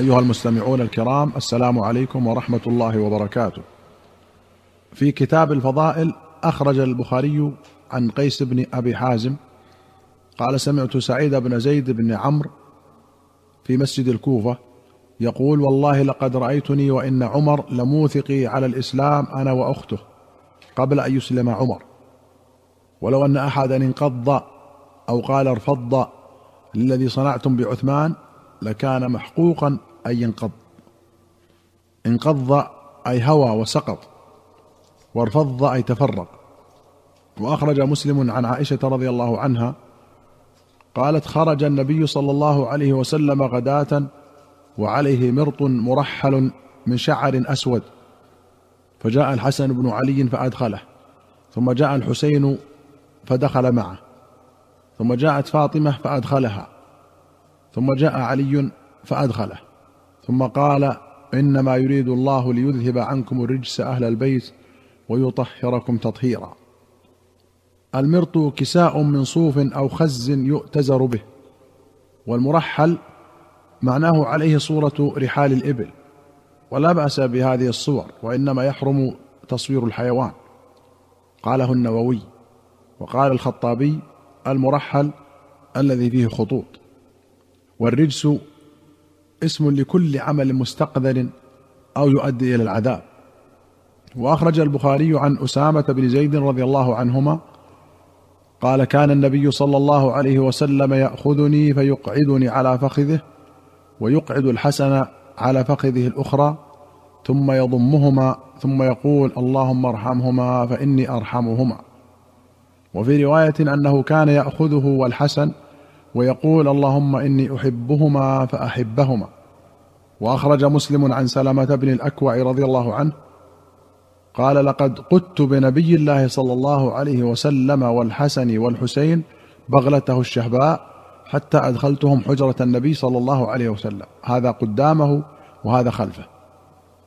أيها المستمعون الكرام السلام عليكم ورحمة الله وبركاته. في كتاب الفضائل أخرج البخاري عن قيس بن أبي حازم قال سمعت سعيد بن زيد بن عمرو في مسجد الكوفة يقول والله لقد رأيتني وإن عمر لموثقي على الإسلام أنا وأخته قبل أن يسلم عمر. ولو أن أحدا انقض أو قال ارفض للذي صنعتم بعثمان لكان محقوقا ان ينقض انقض أي هوى وسقط وارفض أي تفرق. وأخرج مسلم عن عائشة رضي الله عنها قالت خرج النبي صلى الله عليه وسلم غداة وعليه مرط مرحل من شعر أسود. فجاء الحسن بن علي فأدخله ثم جاء الحسين فدخل معه ثم جاءت فاطمة فأدخلها ثم جاء علي فأدخله. ثم قال إنما يريد الله ليذهب عنكم الرجس أهل البيت ويطهركم تطهيرا. المرط كساء من صوف أو خز يؤتزر به والمرحل معناه عليه صورة رحال الإبل ولا بأس بهذه الصور وإنما يحرم تصوير الحيوان. قاله النووي وقال الخطابي المرحل الذي فيه خطوط والرجس اسم لكل عمل مستقذر أو يؤدي إلى العذاب. وأخرج البخاري عن أسامة بن زيد رضي الله عنهما قال كان النبي صلى الله عليه وسلم يأخذني فيقعدني على فخذه ويقعد الحسن على فخذه الأخرى ثم يضمهما ثم يقول اللهم ارحمهما فإني أرحمهما وفي رواية أنه كان يأخذه والحسن ويقول اللهم إني أحبهما فأحبهما. وأخرج مسلم عن سلمة بن الأكوع رضي الله عنه قال لقد قدت بنبي الله صلى الله عليه وسلم والحسن والحسين بغلته الشهباء حتى أدخلتهم حجرة النبي صلى الله عليه وسلم. هذا قدامه وهذا خلفه.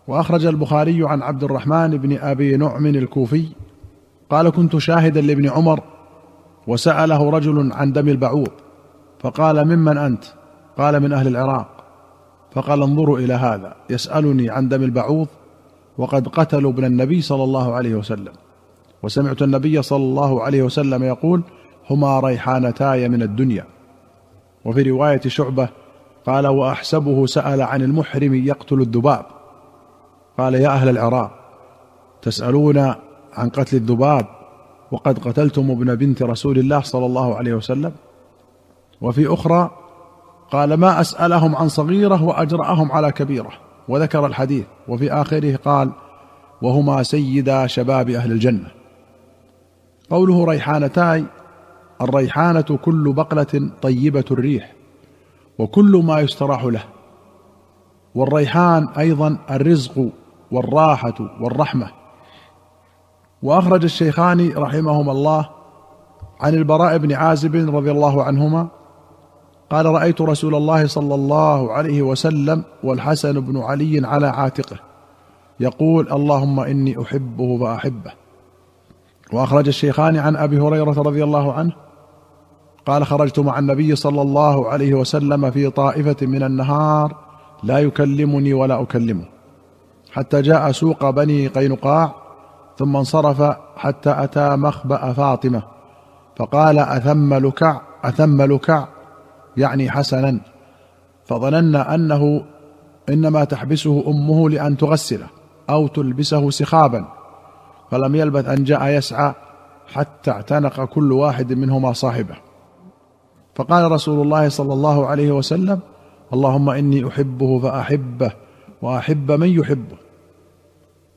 وأخرج البخاري عن عبد الرحمن بن أبي نعم الكوفي قال كنت شاهدا لابن عمر وسأله رجل عن دم البعوض. فقال ممن أنت؟ قال من أهل العراق. فقال انظروا إلى هذا يسألني عن دم البعوض وقد قتلوا ابن النبي صلى الله عليه وسلم. وسمعت النبي صلى الله عليه وسلم يقول هما ريحانتاي من الدنيا. وفي رواية شعبة قال وأحسبه سأل عن المحرم يقتل الذباب. قال يا أهل العراق تسألون عن قتل الذباب وقد قتلتم ابن بنت رسول الله صلى الله عليه وسلم. وفي أخرى قال ما أسألهم عن صغيرة وأجرأهم على كبيرة وذكر الحديث. وفي آخره قال وهما سيدا شباب أهل الجنة. قوله ريحانتاي الريحانة كل بقلة طيبة الريح وكل ما يستراح له. والريحان أيضا الرزق والراحة والرحمة. وأخرج الشيخان رحمهما الله عن البراء بن عازب رضي الله عنهما قال رأيت رسول الله صلى الله عليه وسلم والحسن بن علي على عاتقه. يقول اللهم إني أحبه فاحبه وأخرج الشيخان عن أبي هريرة رضي الله عنه. قال خرجت مع النبي صلى الله عليه وسلم في طائفة من النهار لا يكلمني ولا أكلمه. حتى جاء سوق بني قينقاع ثم انصرف حتى أتى مخبأ فاطمة. فقال أثم لكع أثم لكع؟ يعني حسنا فظننا أنه إنما تحبسه أمه لأن تغسله أو تلبسه سخابا. فلم يلبث أن جاء يسعى حتى اعتنق كل واحد منهما صاحبه. فقال رسول الله صلى الله عليه وسلم اللهم إني أحبه فأحبه وأحب من يحبه.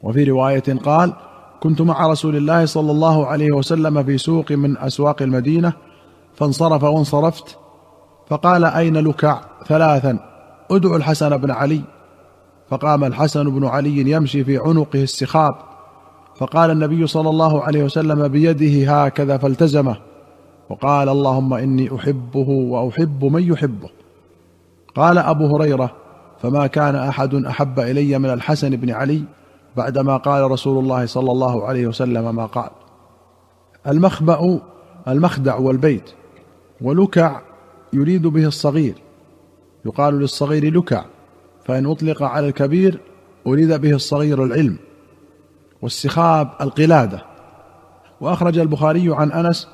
وفي رواية قال كنت مع رسول الله صلى الله عليه وسلم في سوق من أسواق المدينة فانصرف وانصرفت فقال أين لكع ثلاثا؟ ادعوا الحسن بن علي. فقام الحسن بن علي يمشي في عنقه السخاب فقال النبي صلى الله عليه وسلم بيده هكذا فالتزمه. وقال اللهم إني أحبه وأحب من يحبه. قال أبو هريرة فما كان أحد أحب إلي من الحسن بن علي بعدما قال رسول الله صلى الله عليه وسلم ما قال. المخبأ المخدع والبيت. ولكع يريد به الصغير يقال للصغير لكع فإن أطلق على الكبير أريد به الصغير العلم والسخاب القلادة. وأخرج البخاري عن أنس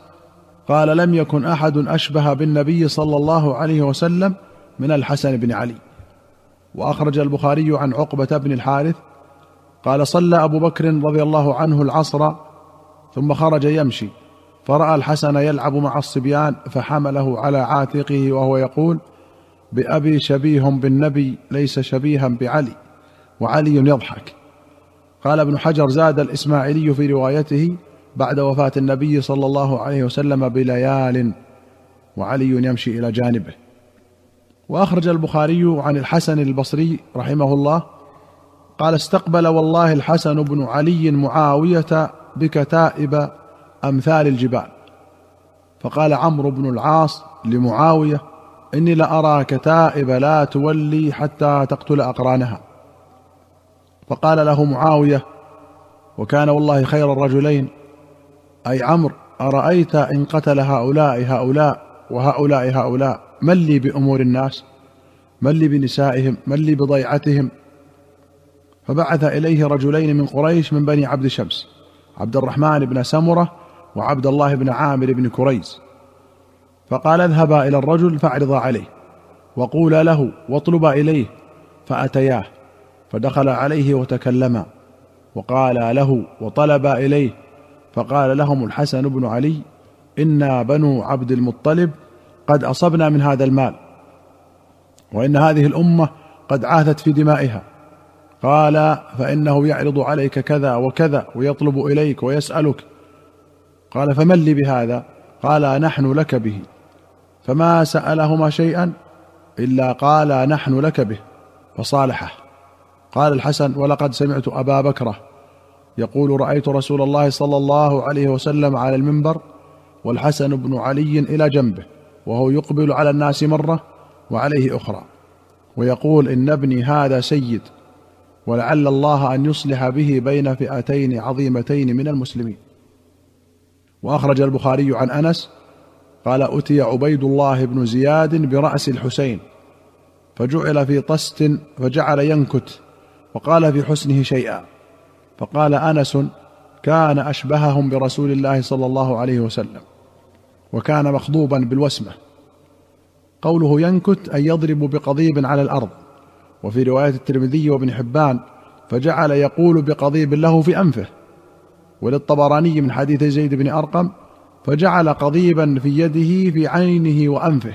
قال لم يكن أحد أشبه بالنبي صلى الله عليه وسلم من الحسن بن علي. وأخرج البخاري عن عقبة بن الحارث قال صلى أبو بكر رضي الله عنه العصر ثم خرج يمشي. فرأى الحسن يلعب مع الصبيان فحمله على عاتقه وهو يقول بأبي شبيه بالنبي ليس شبيها بعلي وعلي يضحك. قال ابن حجر زاد الإسماعيلي في روايته بعد وفاة النبي صلى الله عليه وسلم بليال وعلي يمشي إلى جانبه. وأخرج البخاري عن الحسن البصري رحمه الله قال استقبل والله الحسن بن علي معاوية بكتائب أمثال الجبال. فقال عمرو بن العاص لمعاوية إني لارى كتائب لا تولي حتى تقتل أقرانها. فقال له معاوية وكان والله خير الرجلين أي عمرو أرأيت إن قتل هؤلاء هؤلاء وهؤلاء هؤلاء؟ من لي بأمور الناس؟ من لي بنسائهم؟ من لي بضيعتهم؟ فبعث إليه رجلين من قريش من بني عبد شمس عبد الرحمن بن سمرة وعبد الله بن عامر بن كريز. فقال اذهبا إلى الرجل فاعرضا عليه وقولا له واطلبا إليه فأتياه فدخل عليه وتكلما وقالا له وطلبا إليه. فقال لهم الحسن بن علي إنا بنو عبد المطلب قد أصبنا من هذا المال وإن هذه الأمة قد عاثت في دمائها. قال فإنه يعرض عليك كذا وكذا ويطلب إليك ويسألك قال فمن لي بهذا؟ قال نحن لك به. فما سألهما شيئا إلا قال نحن لك به فصالحه قال الحسن ولقد سمعت أبا بكره يقول رأيت رسول الله صلى الله عليه وسلم على المنبر والحسن بن علي إلى جنبه وهو يقبل على الناس مرة وعليه أخرى ويقول إن ابني هذا سيد ولعل الله أن يصلح به بين فئتين عظيمتين من المسلمين. وأخرج البخاري عن أنس قال أتي عبيد الله بن زياد برأس الحسين فجعل في طست فجعل ينكت وقال في حسنه شيئا فقال أنس كان أشبههم برسول الله صلى الله عليه وسلم وكان مخضوبا بالوسمة قوله ينكت أي يضرب بقضيب على الأرض وفي رواية الترمذي وابن حبان فجعل يقول بقضيب له في أنفه وللطبراني من حديث زيد بن أرقم فجعل قضيبا في يده في عينه وأنفه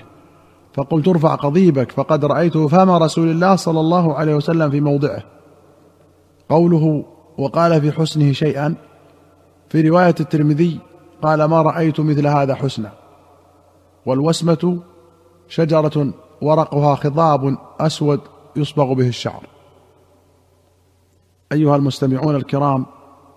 فقلت ارفع قضيبك فقد رأيته فم رسول الله صلى الله عليه وسلم في موضعه. قوله وقال في حسنه شيئا في رواية الترمذي قال ما رأيت مثل هذا حسنا. والوسمة شجرة ورقها خضاب أسود يصبغ به الشعر. أيها المستمعون الكرام